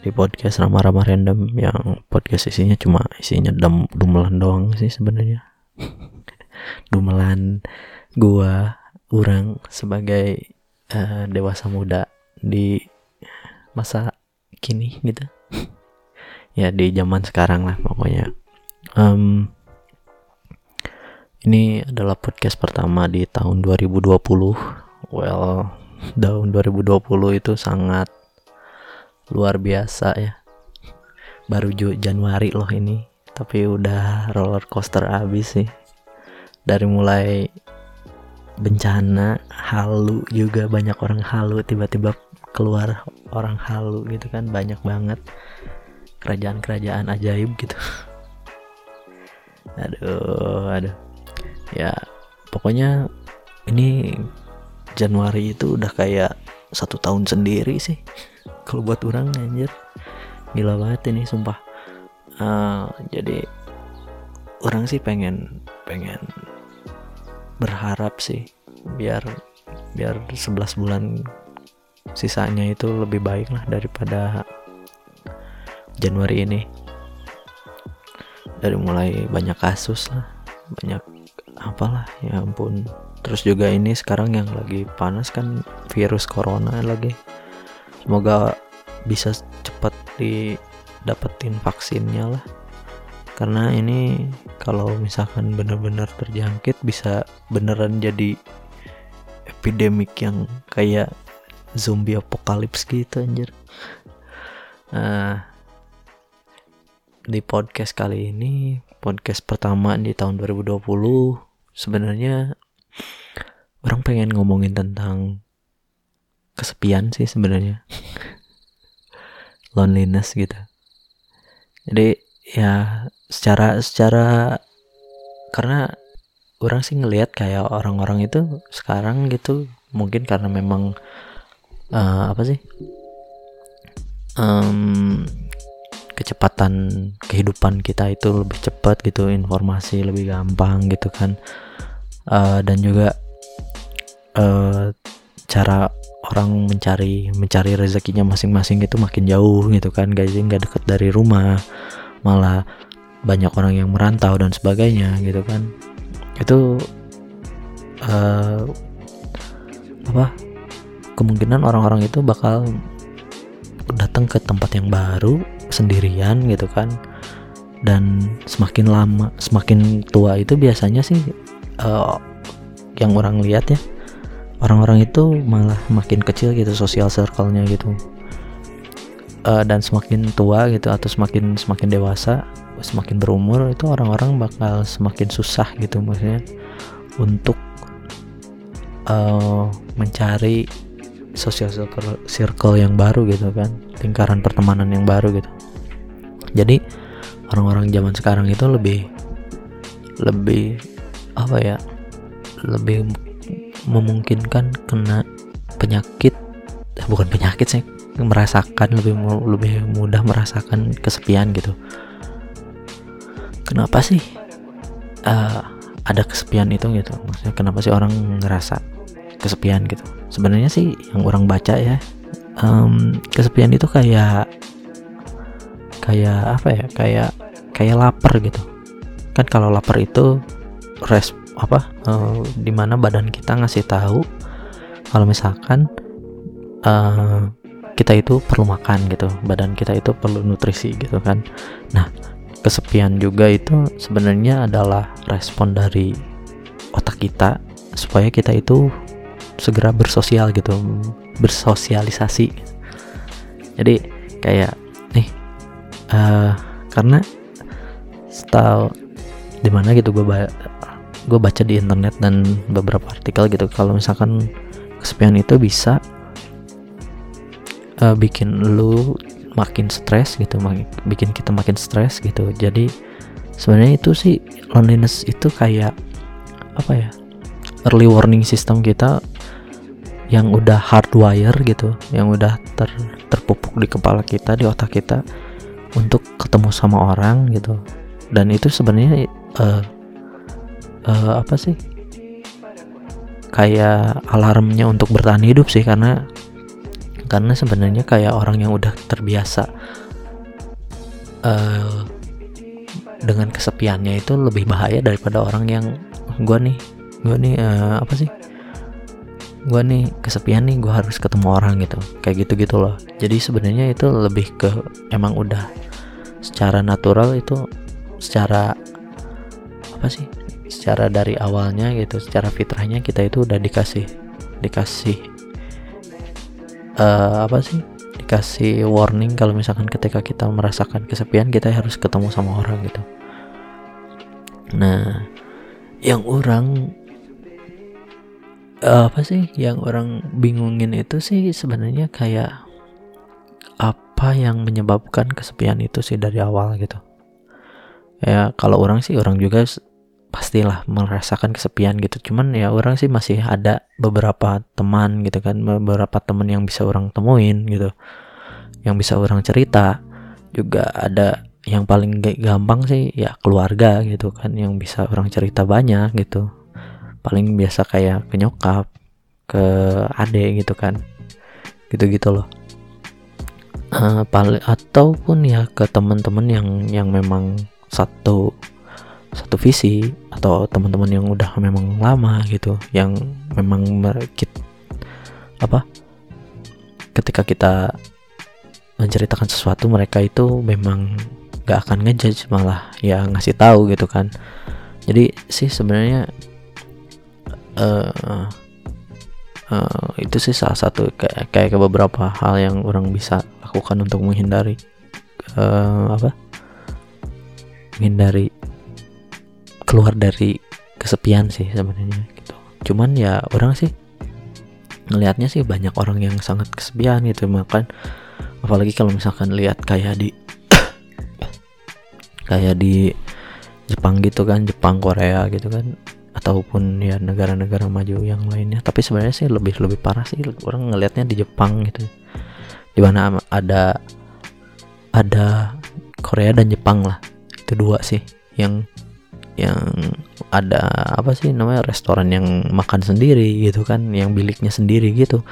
di podcast Rama-Rama Random yang podcast isinya cuma isinya dum dumelan doang sih sebenarnya. Dumelan gua orang sebagai eh, dewasa muda di masa kini gitu. Ya di zaman sekarang lah pokoknya. Em, ini adalah podcast pertama di tahun 2020 well tahun 2020 itu sangat luar biasa ya. Baru Januari loh ini tapi udah roller coaster abis sih. Dari mulai bencana halu juga banyak orang halu tiba-tiba keluar orang halu gitu kan banyak banget. Kerajaan-kerajaan ajaib gitu. Aduh aduh. Ya pokoknya ini Januari itu udah kayak satu tahun sendiri sih kalau buat orang anjir. Gila banget ini sumpah. Eh, jadi orang sih pengen pengen berharap sih biar biar 11 bulan sisanya itu lebih baik lah daripada Januari ini. Dari mulai banyak kasus lah banyak apalah ya ampun. Terus juga ini sekarang yang lagi panas kan virus corona lagi semoga bisa cepat didapetin vaksinnya lah. Karena ini kalau misalkan benar-benar terjangkit bisa beneran jadi epidemik yang kayak zombie apokalips gitu anjir. Nah di podcast kali ini podcast pertama di tahun 2020 sebenarnya orang pengen ngomongin tentang kesepian sih sebenarnya. Loneliness gitu. Jadi ya secara secara karena orang sih ngelihat kayak orang-orang itu sekarang gitu mungkin karena memang eh, apa sih Em, kecepatan kehidupan kita itu lebih cepat gitu informasi lebih gampang gitu kan. Eh, dan juga eh, cara orang mencari mencari rezekinya masing-masing itu makin jauh gitu kan guys. Nggak deket dari rumah malah banyak orang yang merantau dan sebagainya gitu kan. Itu eh, apa kemungkinan orang-orang itu bakal datang ke tempat yang baru sendirian gitu kan. Dan semakin lama semakin tua itu biasanya sih eh, yang orang lihat ya orang-orang itu malah makin kecil gitu sosial circle-nya gitu. Eh, dan semakin tua gitu atau semakin semakin dewasa semakin berumur itu orang-orang bakal semakin susah gitu maksudnya untuk eh, mencari social circle, circle yang baru gitu kan lingkaran pertemanan yang baru gitu. Jadi orang-orang zaman sekarang itu lebih lebih apa ya lebih memungkinkan kena penyakit eh, bukan penyakit sih merasakan lebih lebih mudah merasakan kesepian gitu. Kenapa sih eh, ada kesepian itu gitu? Maksudnya kenapa sih orang ngerasa kesepian gitu? Sebenarnya sih yang orang baca ya em, kesepian itu kayak kayak apa ya? Kayak kayak lapar gitu. Kan kalau lapar itu res apa eh, di mana badan kita ngasih tahu kalau misalkan eh, kita itu perlu makan gitu badan kita itu perlu nutrisi gitu kan. Nah kesepian juga itu sebenarnya adalah respon dari otak kita supaya kita itu segera bersosial gitu bersosialisasi. Jadi kayak nih eh karena setahu di mana gitu gue gue baca di internet dan beberapa artikel gitu. Kalau misalkan kesepian itu bisa eh, bikin lu makin stres gitu bikin kita makin stres gitu. Jadi sebenarnya itu sih loneliness itu kayak apa ya early warning system kita yang udah hardwire gitu yang udah ter, terpupuk di kepala kita di otak kita untuk ketemu sama orang gitu. Dan itu sebenarnya uh, uh, apa sih? Kayak alarmnya untuk bertahan hidup sih karena karena sebenarnya kayak orang yang udah terbiasa uh, dengan kesepiannya itu lebih bahaya daripada orang yang gue nih gue nih uh, apa sih? Gue nih kesepian nih gue harus ketemu orang gitu. Kayak gitu gitu loh. Jadi sebenarnya itu lebih ke emang udah secara natural itu secara apa sih secara dari awalnya gitu secara fitrahnya kita itu udah dikasih dikasih uh, apa sih? Dikasih warning kalau misalkan ketika kita merasakan kesepian kita harus ketemu sama orang gitu. Nah yang orang uh, apa sih? Yang orang bingungin itu sih sebenarnya kayak apa yang menyebabkan kesepian itu sih dari awal gitu. Ya kalau orang sih orang juga pastilah merasakan kesepian gitu. Cuman ya orang sih masih ada beberapa teman gitu kan beberapa teman yang bisa orang temuin gitu yang bisa orang cerita. Juga ada yang paling gampang sih ya keluarga gitu kan yang bisa orang cerita banyak gitu. Paling biasa kayak ke nyokap ke ade gitu kan gitu-gitu loh. Uh, paling ataupun ya ke teman-teman yang yang memang satu satu visi atau teman-teman yang udah memang lama gitu yang memang merekit apa ketika kita menceritakan sesuatu mereka itu memang gak akan ngejudge malah ya ngasih tahu gitu kan. Jadi sih sebenarnya uh, uh, itu sih salah satu kayak kayak beberapa hal yang orang bisa lakukan untuk menghindari uh, apa menghindari keluar dari kesepian sih sebenarnya gitu. Cuman ya orang sih ngelihatnya sih banyak orang yang sangat kesepian gitu makan. Apalagi kalau misalkan lihat kayak di kayak di Jepang gitu kan Jepang Korea gitu kan ataupun ya negara-negara maju yang lainnya. Tapi sebenarnya sih lebih lebih parah sih orang ngelihatnya di Jepang gitu. Di mana ada ada Korea dan Jepang lah. Itu dua sih yang yang ada apa sih namanya restoran yang makan sendiri gitu kan yang biliknya sendiri gitu.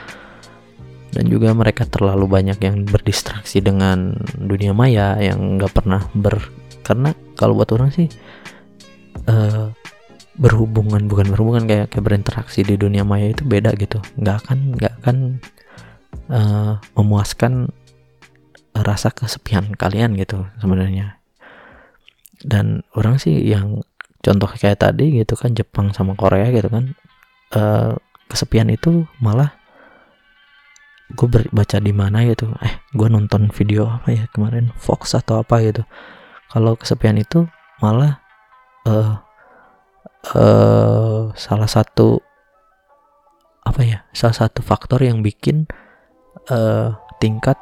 Dan juga mereka terlalu banyak yang berdistraksi dengan dunia maya yang nggak pernah ber karena kalau buat orang sih uh, berhubungan bukan berhubungan kayak kayak berinteraksi di dunia maya itu beda gitu. Nggak akan nggak akan uh, memuaskan rasa kesepian kalian gitu sebenarnya. Dan orang sih yang contoh kayak tadi gitu kan Jepang sama Korea gitu kan uh, kesepian itu malah gue baca di mana gitu. Eh gue nonton video apa ya kemarin? Fox atau apa gitu. Kalau kesepian itu malah uh, uh, salah satu apa ya salah satu faktor yang bikin uh, tingkat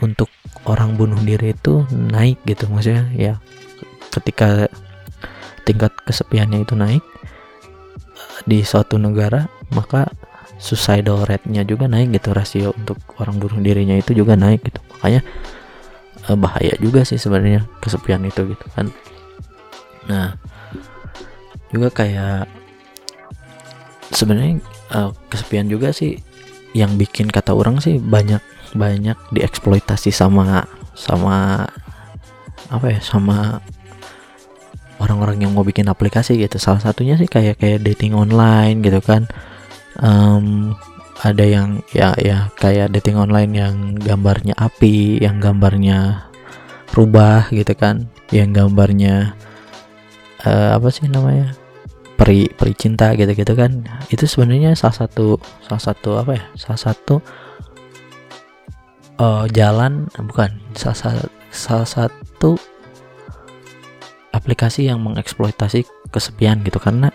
untuk orang bunuh diri itu naik gitu. Maksudnya ya ketika tingkat kesepiannya itu naik di suatu negara maka suicidal rate-nya juga naik gitu rasio untuk orang bunuh dirinya itu juga naik gitu. Makanya eh, bahaya juga sih sebenarnya kesepian itu gitu kan. Nah juga kayak sebenarnya uh, kesepian juga sih yang bikin kata orang sih banyak banyak dieksploitasi sama sama apa ya sama orang-orang yang mau bikin aplikasi gitu. Salah satunya sih kayak kayak dating online gitu kan. Um, ada yang ya ya kayak dating online yang gambarnya api yang gambarnya rubah gitu kan. Yang gambarnya uh, apa sih namanya? Peri peri cinta gitu gitu kan. Itu sebenarnya salah satu salah satu apa ya? Salah satu uh, jalan bukan salah, salah satu aplikasi yang mengeksploitasi kesepian gitu karena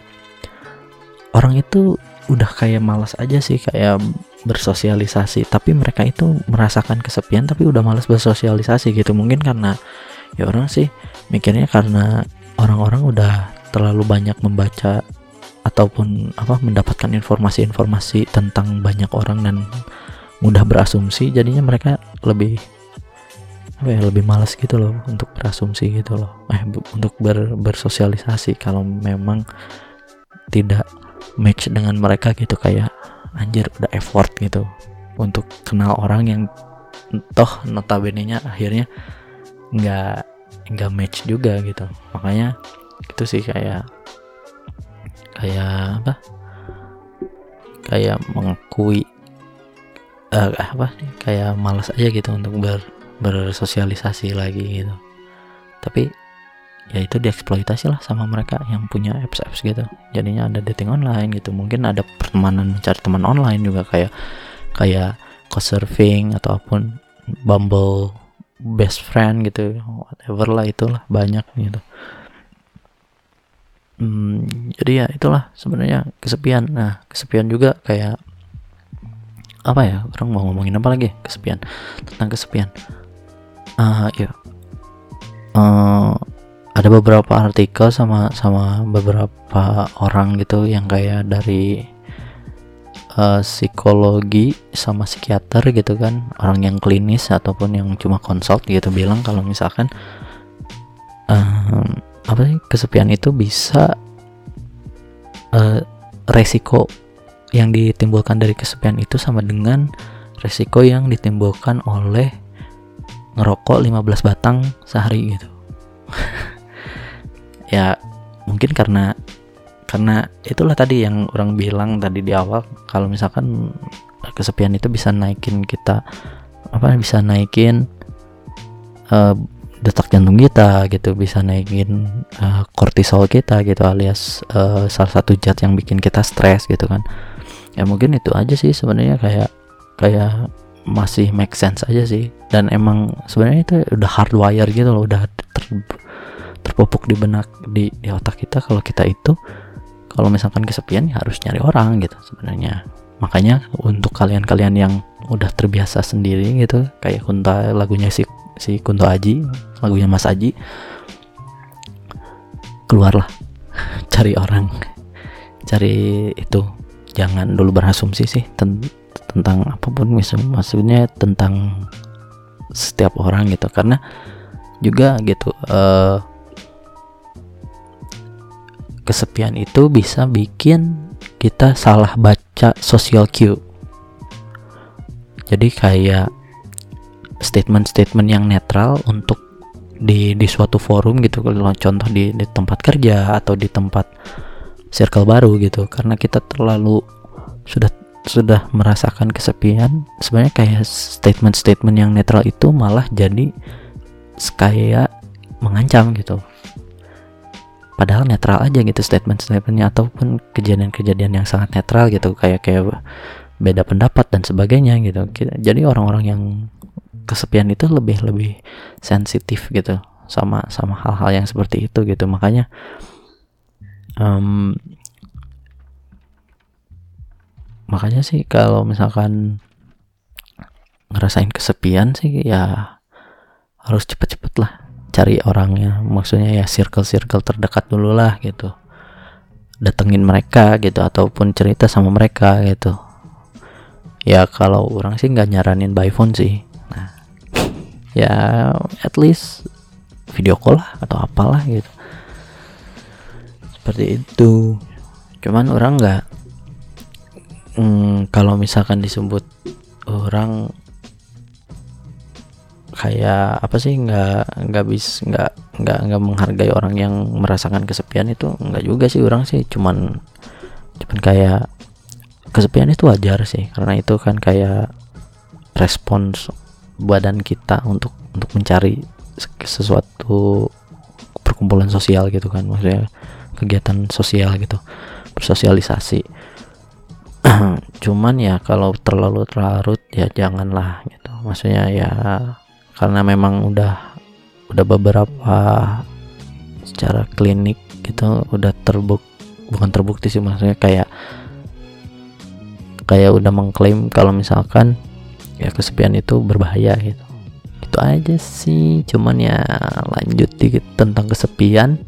orang itu udah kayak malas aja sih kayak bersosialisasi. Tapi mereka itu merasakan kesepian tapi udah males bersosialisasi gitu. Mungkin karena ya orang sih mikirnya karena orang-orang udah terlalu banyak membaca ataupun apa mendapatkan informasi-informasi tentang banyak orang dan mudah berasumsi jadinya mereka lebih apa ya lebih malas gitu loh untuk berasumsi gitu loh. Eh untuk ber, bersosialisasi kalau memang tidak match dengan mereka gitu kayak anjir udah effort gitu untuk kenal orang yang toh notabene nya akhirnya nggak nggak match juga gitu. Makanya itu sih kayak kayak apa? Kayak mengakui uh, apa kayak malas aja gitu untuk ber bersosialisasi lagi gitu. Tapi ya itu dieksploitasi lah sama mereka yang punya apps-apps gitu. Jadinya ada dating online gitu. Mungkin ada pertemanan mencari teman online juga kayak kayak co-surfing ataupun Bumble best friend gitu whatever lah itulah banyak gitu. Hmm, jadi ya itulah sebenarnya kesepian. Nah kesepian juga kayak apa ya orang mau ngomongin apa lagi? Kesepian tentang kesepian uh, ya uh, ada beberapa artikel sama sama beberapa orang gitu yang kayak dari uh, psikologi sama psikiater gitu kan. Orang yang klinis ataupun yang cuma konsult gitu bilang kalau misalkan um, apa sih kesepian itu bisa uh, resiko yang ditimbulkan dari kesepian itu sama dengan resiko yang ditimbulkan oleh ngerokok 15 batang sehari gitu. Ya mungkin karena karena itulah tadi yang orang bilang tadi di awal kalau misalkan kesepian itu bisa naikin kita apa bisa naikin uh, detak jantung kita gitu bisa naikin uh, kita gitu alias uh, salah satu zat yang bikin kita stres gitu kan. Ya mungkin itu aja sih sebenarnya kayak kayak masih make sense aja sih. Dan emang sebenarnya itu udah hardwire gitu loh udah ter, terpupuk di benak di, di otak kita. Kalau kita itu kalau misalkan kesepian ya harus nyari orang gitu sebenarnya. Makanya untuk kalian-kalian yang udah terbiasa sendiri gitu kayak Kunta lagunya si si Kunto Aji lagunya Mas Aji keluarlah. Cari orang. Cari itu. Jangan dulu berasumsi sih tentang apa pun maksudnya tentang setiap orang gitu. Karena juga gitu uh, kesepian itu bisa bikin kita salah baca social cue. Jadi kayak statement-statement yang netral untuk di di suatu forum gitu. Kalau contoh di di tempat kerja atau di tempat circle baru gitu. Karena kita terlalu sudah sudah merasakan kesepian sebenarnya kayak statement-statement yang netral itu malah jadi kayak mengancam gitu. Padahal netral aja gitu statement-statementnya ataupun kejadian-kejadian yang sangat netral gitu kayak kayak beda pendapat dan sebagainya gitu. Jadi orang-orang yang kesepian itu lebih lebih sensitif gitu sama sama hal-hal yang seperti itu gitu. Makanya um, makanya sih kalau misalkan ngerasain kesepian sih ya harus cepet-cepet lah cari orangnya. Maksudnya ya circle-circle terdekat dulu lah gitu. Datengin mereka gitu ataupun cerita sama mereka gitu. Ya kalau orang sih nggak nyaranin by phone sih. Nah ya at least video call lah atau apalah gitu. Seperti itu. Cuman orang nggak hmm, kalau misalkan disebut orang kayak apa sih nggak nggak bis nggak nggak nggak menghargai orang yang merasakan kesepian itu nggak juga sih orang sih. Cuman cuman kayak kesepian itu wajar sih karena itu kan kayak respons badan kita untuk untuk mencari sesuatu perkumpulan sosial gitu kan. Maksudnya kegiatan sosial gitu bersosialisasi cuman ya kalau terlalu larut ya janganlah gitu. Maksudnya ya karena memang udah udah beberapa secara klinik gitu udah terbuk bukan terbukti sih maksudnya kayak kayak udah mengklaim kalau misalkan ya kesepian itu berbahaya gitu. Itu aja sih cuman ya lanjut dikit tentang kesepian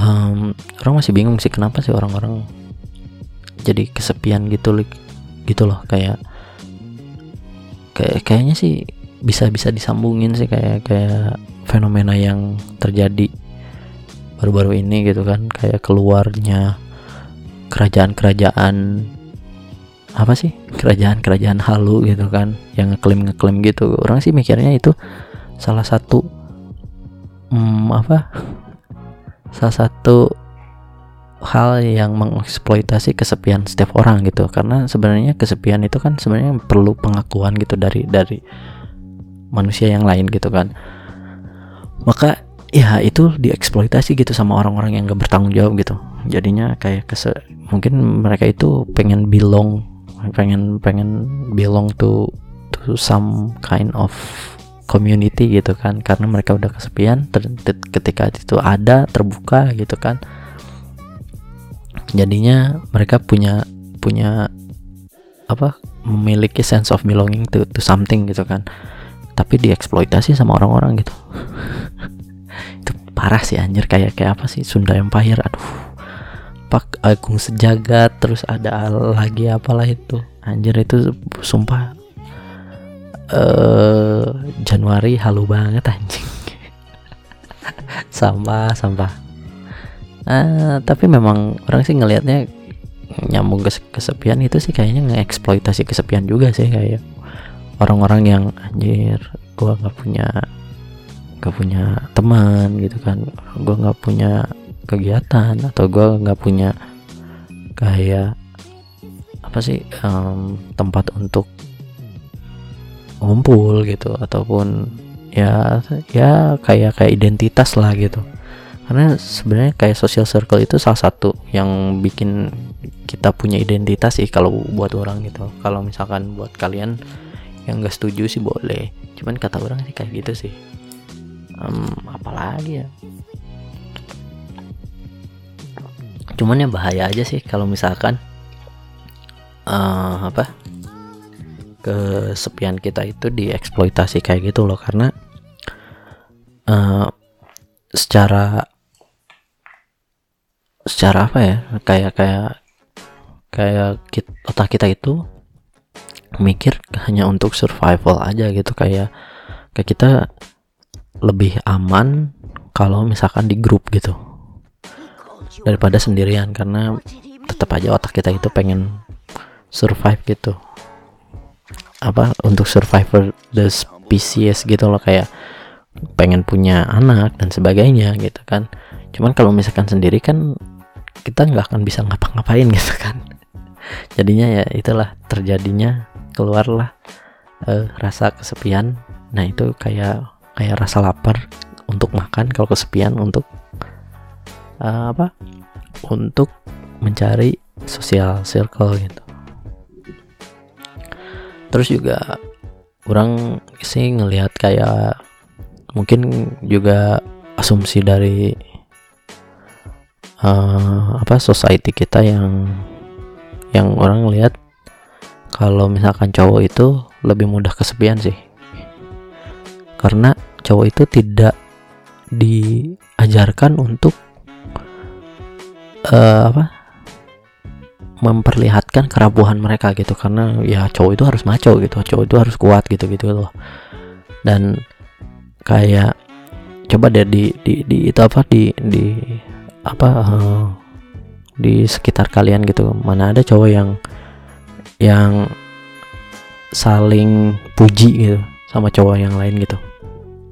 um, orang masih bingung sih kenapa sih orang-orang jadi kesepian gitu gitu loh kayak kayak kayaknya sih bisa bisa disambungin sih kayak kayak fenomena yang terjadi baru-baru ini gitu kan kayak keluarnya kerajaan-kerajaan apa sih kerajaan-kerajaan halu gitu kan yang ngeklaim ngeklaim gitu. Orang sih mikirnya itu salah satu hmm, apa salah satu hal yang mengeksploitasi kesepian setiap orang gitu. Karena sebenarnya kesepian itu kan sebenarnya perlu pengakuan gitu dari dari manusia yang lain gitu kan. Maka ya itu dieksploitasi gitu sama orang-orang yang gak bertanggung jawab gitu. Jadinya kayak kese mungkin mereka itu pengen belong pengen pengen belong to to some kind of community gitu kan karena mereka udah kesepian ter, ketika itu ada terbuka gitu kan. Jadinya mereka punya punya apa memiliki sense of belonging to, to something gitu kan. Tapi dieksploitasi sama orang-orang gitu. Itu parah sih anjir. Kayak kayak apa sih? Sunda Empire aduh. Pak Agung Sejagat terus ada lagi apalah itu. Anjir itu sumpah uh, Januari halu banget anjing. Sampah sampah. Uh, tapi memang orang sih ngelihatnya nyambung ke kesepian itu sih kayaknya ngeeksploitasi kesepian juga sih kayak orang-orang yang anjir gua nggak punya gak punya teman gitu kan. Gua nggak punya kegiatan atau gue nggak punya kayak apa sih um, tempat untuk ngumpul gitu ataupun ya ya kayak kayak identitas lah gitu. Karena sebenarnya kayak social circle itu salah satu yang bikin kita punya identitas sih kalau buat orang gitu. Kalau misalkan buat kalian yang gak setuju sih boleh. Cuman kata orang sih kayak gitu sih. Um, apalagi ya? Cuman ya bahaya aja sih kalau misalkan uh, apa kesepian kita itu dieksploitasi kayak gitu loh karena uh, secara secara apa ya kayak kayak kayak otak kita itu mikir hanya untuk survival aja gitu kayak kayak kita lebih aman kalau misalkan di grup gitu daripada sendirian karena tetap aja otak kita itu pengen survive gitu apa untuk survivor the species gitu loh kayak pengen punya anak dan sebagainya gitu kan. Cuman kalau misalkan sendiri kan kita nggak akan bisa ngapa-ngapain gitu kan. Jadinya ya itulah terjadinya keluarlah uh, rasa kesepian. Nah itu kayak kayak rasa lapar untuk makan kalau kesepian untuk uh, apa untuk mencari sosial circle gitu terus juga orang sih ngelihat kayak mungkin juga asumsi dari uh, apa society kita yang yang orang lihat kalau misalkan cowok itu lebih mudah kesepian sih. Karena cowok itu tidak diajarkan untuk uh, apa memperlihatkan kerapuhan mereka gitu. Karena ya cowok itu harus maco gitu cowok itu harus kuat gitu gitu loh. Dan kayak coba deh di di, di itu apa di di apa uh, di sekitar kalian gitu. Mana ada cowok yang yang saling puji gitu sama cowok yang lain gitu.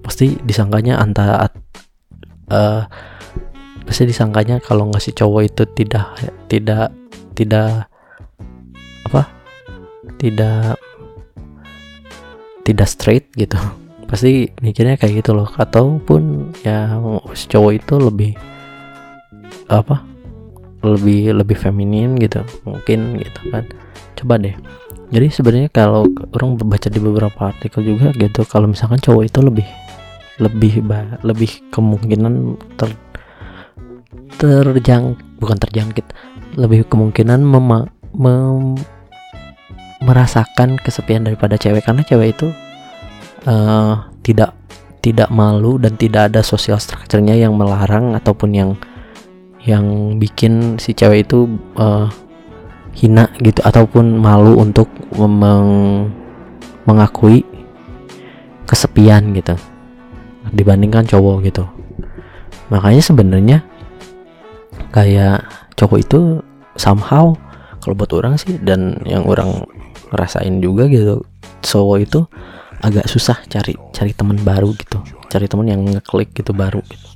Pasti disangkanya antara uh, pasti disangkanya kalau nggak si cowok itu tidak tidak tidak apa tidak tidak straight gitu. Pasti mikirnya kayak gitu loh. Ataupun ya cowok itu lebih apa lebih lebih feminin gitu. Mungkin gitu kan. Coba deh. Jadi sebenarnya kalau orang baca di beberapa artikel juga gitu kalau misalkan cowok itu lebih lebih lebih kemungkinan ter terjang bukan terjangkit lebih kemungkinan mem, merasakan kesepian daripada cewek. Karena cewek itu uh, tidak tidak malu dan tidak ada social structure-nya yang melarang ataupun yang yang bikin si cewek itu uh, hina gitu ataupun malu untuk meng mengakui kesepian gitu dibandingkan cowok gitu. Makanya sebenarnya kayak cowok itu somehow kalau buat orang sih dan yang orang ngerasain juga gitu cowok itu agak susah cari cari teman baru gitu cari teman yang ngeklik gitu baru gitu.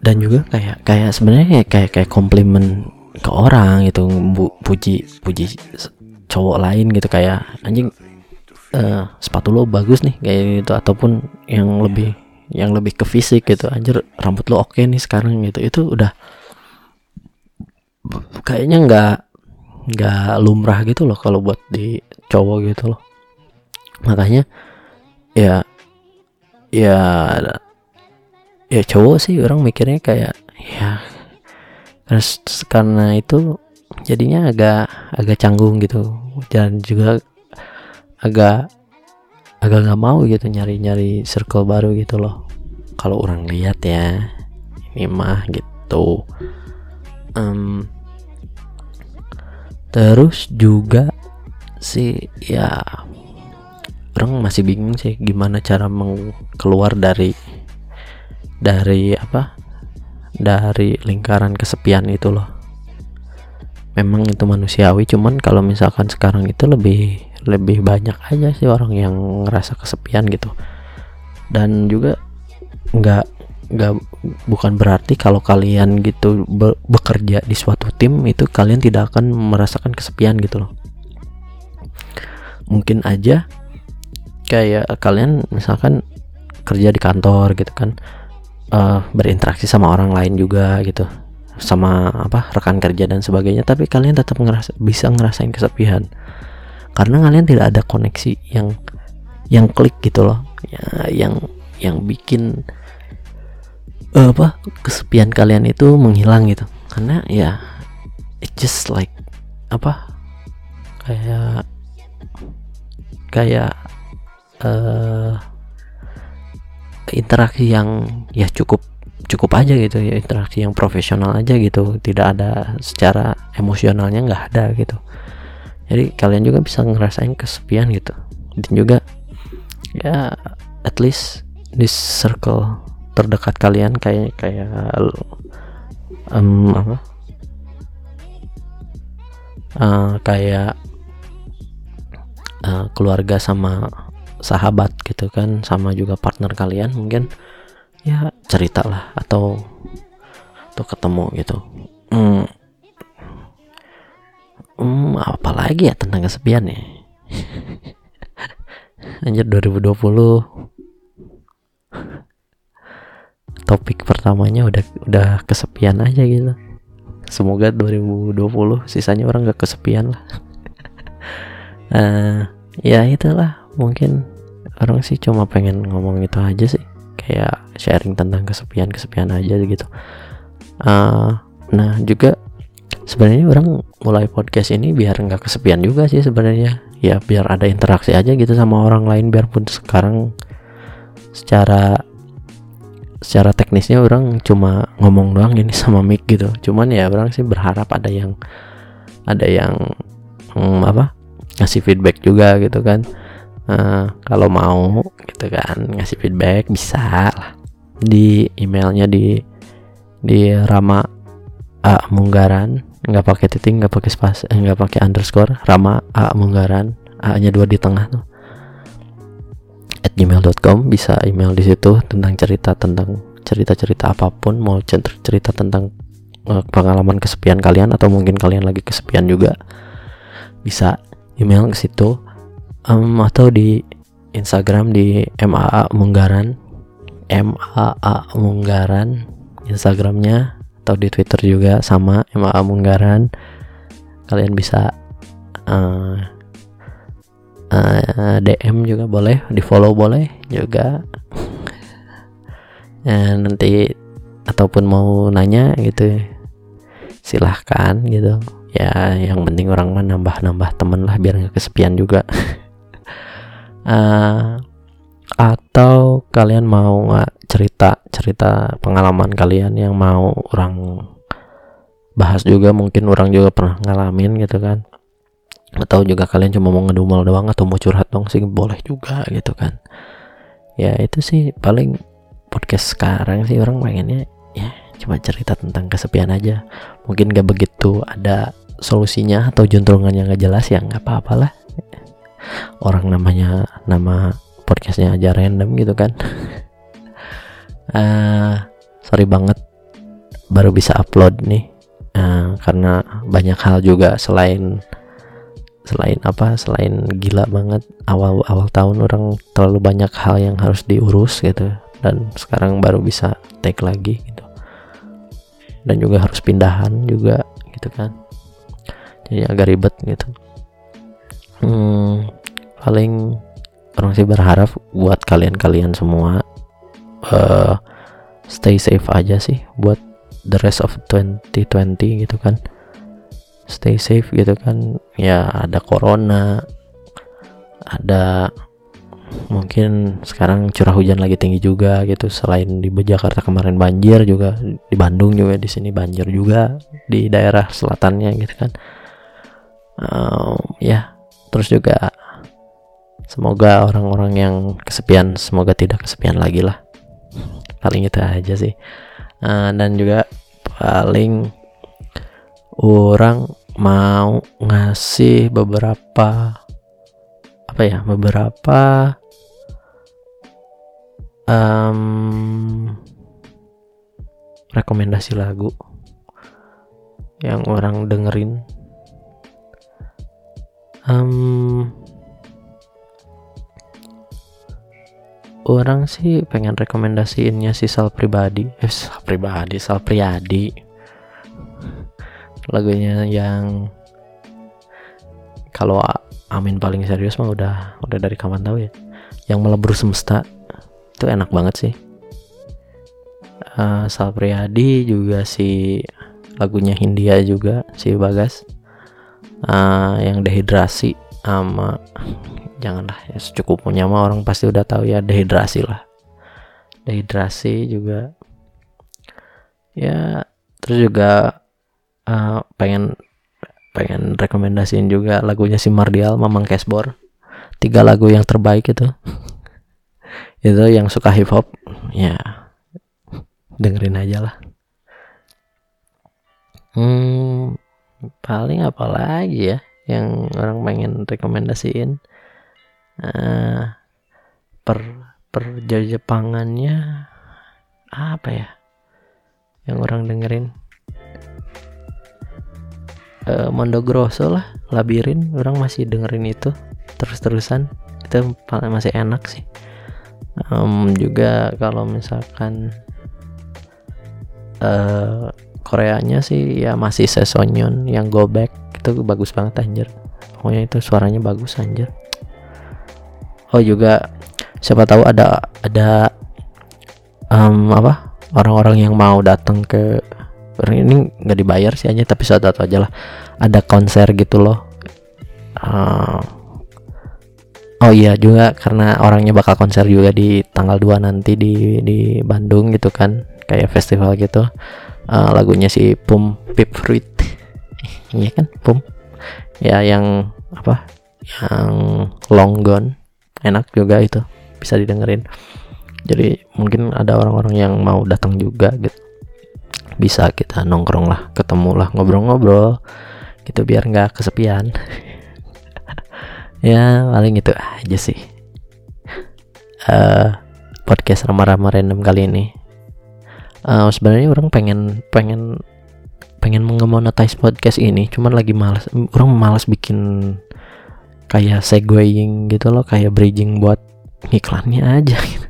Dan juga kayak kayak sebenarnya kayak kayak komplimen ke orang gitu bu, puji puji cowok lain gitu kayak anjing uh, sepatu lo bagus nih kayak gitu ataupun yang lebih yang lebih ke fisik gitu anjir rambut lo oke nih sekarang gitu. Itu udah kayaknya nggak nggak lumrah gitu loh kalau buat di cowok gitu loh. Makanya ya ya ya cowok sih orang mikirnya kayak ya terus karena itu jadinya agak agak canggung gitu. Dan juga agak agak nggak mau gitu nyari-nyari circle baru gitu loh. Kalau orang lihat ya ini mah gitu. Um, terus juga sih ya orang masih bingung sih gimana cara keluar dari dari apa dari lingkaran kesepian itu loh. Memang itu manusiawi cuman kalau misalkan sekarang itu lebih lebih banyak aja sih orang yang ngerasa kesepian gitu. Dan juga nggak nggak bukan berarti kalau kalian gitu be bekerja di suatu tim itu kalian tidak akan merasakan kesepian gitu loh. Mungkin aja kayak kalian misalkan kerja di kantor gitu kan uh, berinteraksi sama orang lain juga gitu sama apa rekan kerja dan sebagainya tapi kalian tetap ngerasa bisa ngerasain kesepian. Karena kalian tidak ada koneksi yang yang klik gitu loh ya, yang yang bikin uh, apa kesepian kalian itu menghilang gitu. Karena ya it just like apa kayak kayak uh, interaksi yang ya cukup cukup aja gitu ya interaksi yang profesional aja gitu. Tidak ada secara emosionalnya nggak ada gitu. Jadi kalian juga bisa ngerasain kesepian gitu. Dan juga ya at least di circle terdekat kalian kayak kayak um, apa? Uh, kayak uh, keluarga sama sahabat gitu kan sama juga partner kalian mungkin. Ya cerita lah atau atau ketemu gitu. Hmm, Hmm, apa lagi ya tentang kesepian ya? Anjir 2020 Topik pertamanya udah udah kesepian aja gitu. Semoga 2020 sisanya orang gak kesepian lah. Uh, Ya itulah mungkin orang sih cuma pengen ngomong itu aja sih. Kayak sharing tentang kesepian-kesepian aja gitu. Uh, Nah juga sebenarnya orang mulai podcast ini biar nggak kesepian juga sih sebenarnya. Ya biar ada interaksi aja gitu sama orang lain biarpun sekarang secara secara teknisnya orang cuma ngomong doang ini sama mic gitu. Cuman ya orang sih berharap ada yang ada yang hmm, apa ngasih feedback juga gitu kan. Uh, kalau mau gitu kan ngasih feedback bisa lah. Di emailnya di di Rama A Munggaran. Nggak pakai titik nggak pakai spas eh, nggak pakai underscore. Rama A Munggaran. A nya dua di tengah tuh at gmail.com bisa email di situ tentang cerita tentang cerita-cerita apa pun mau cerita tentang uh, pengalaman kesepian kalian atau mungkin kalian lagi kesepian juga bisa email ke situ um, atau di Instagram di MAA Munggaran MAA Munggaran Instagramnya atau di Twitter juga sama MA Munggaran. Kalian bisa uh, uh, eh, DM juga boleh di follow boleh juga. Dan nanti ataupun mau nanya gitu silahkan gitu. Ya yang penting orang mah nambah-nambah temen lah biar nggak kesepian juga. Uh, atau kalian mau nggak cerita cerita pengalaman kalian yang mau orang bahas juga mungkin orang juga pernah ngalamin gitu kan atau juga kalian cuma mau ngedumel doang atau mau curhat dong sih boleh juga gitu kan. Ya itu sih paling podcast sekarang sih orang pengennya ya cuma cerita tentang kesepian aja. Mungkin gak begitu ada solusinya atau juntrungan yang gak jelas ya nggak apa-apalah orang namanya nama podcastnya aja random gitu kan. Uh, sorry banget baru bisa upload nih. Uh, karena banyak hal juga selain selain apa selain gila banget awal awal tahun orang terlalu banyak hal yang harus diurus gitu dan sekarang baru bisa take lagi gitu. Dan juga harus pindahan juga gitu kan. Jadi agak ribet gitu. Hmm, paling orang sih berharap buat kalian-kalian semua uh, stay safe aja sih buat the rest of 2020 gitu kan stay safe gitu kan. Ya ada corona ada mungkin sekarang curah hujan lagi tinggi juga gitu. Selain di Jakarta kemarin banjir juga di Bandung juga di sini banjir juga di daerah selatannya gitu kan. Um, ya terus juga semoga orang-orang yang kesepian semoga tidak kesepian lagi lah. Paling itu aja sih. Uh, dan juga paling orang mau ngasih beberapa apa ya beberapa um, rekomendasi lagu yang orang dengerin. Um, orang sih pengen rekomendasiinnya si Sal pribadi. Eh Sal pribadi Sal Priadi lagunya yang kalau Amin paling serius mah udah udah dari kapan tahu ya. Yang melebur semesta. Itu enak banget sih. Uh, Sal Priadi juga si lagunya Hindia juga si Bagas. Uh, yang dehidrasi sama janganlah ya secukupnya mah orang pasti udah tahu ya dehidrasi lah. Dehidrasi juga ya terus juga uh, pengen pengen rekomendasiin juga lagunya si Mardial Mamang Cashbor tiga lagu yang terbaik itu. Itu yang suka hip hop ya. Dengerin aja lah. Hmm paling apa lagi ya yang orang pengen rekomendasiin? Uh, per per Jepangannya apa ya yang orang dengerin uh, Mondo Grosso lah Labirin orang masih dengerin itu terus-terusan. Itu masih enak sih. Um, juga kalau misalkan uh, Koreanya sih ya masih Sesonyon yang Go Back itu bagus banget anjir. Pokoknya itu suaranya bagus anjir. Oh juga siapa tahu ada ada um, apa orang-orang yang mau datang ke ini nggak dibayar sih aja tapi suatu aja lah. Ada konser gitu loh. Uh, oh iya juga karena orangnya bakal konser juga di tanggal 2 nanti di di Bandung gitu kan. Kayak festival gitu. Uh, lagunya si Pum Pip Fruit. Iya kan Pum? Ya yang apa? Yang long gone. Enak juga itu bisa didengerin. Jadi mungkin ada orang-orang yang mau datang juga gitu bisa kita nongkrong lah ketemu lah ngobrol-ngobrol gitu biar nggak kesepian. Ya paling itu aja sih. Uh, podcast ramah-ramah random kali ini. Uh, sebenarnya orang pengen pengen pengen mengemonetize podcast ini cuman lagi males orang males bikin kayak segueing gitu loh kayak bridging buat iklannya aja. Gitu.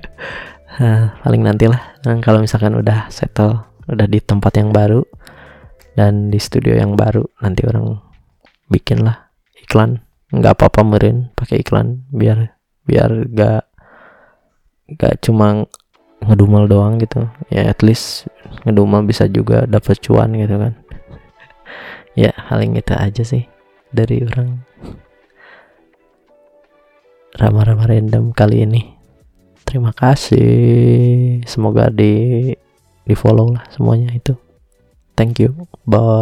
nah, paling nanti lah nah, kalau misalkan udah settle udah di tempat yang baru dan di studio yang baru nanti orang bikin lah iklan. Nggak apa-apa merin pakai iklan biar biar gak gak cuma ngedumel doang gitu. Ya at least ngedumel bisa juga dapat cuan gitu kan. Ya paling itu aja sih dari orang. Ramah-ramah random kali ini terima kasih. Semoga di di follow lah semuanya itu. Thank you. Bye.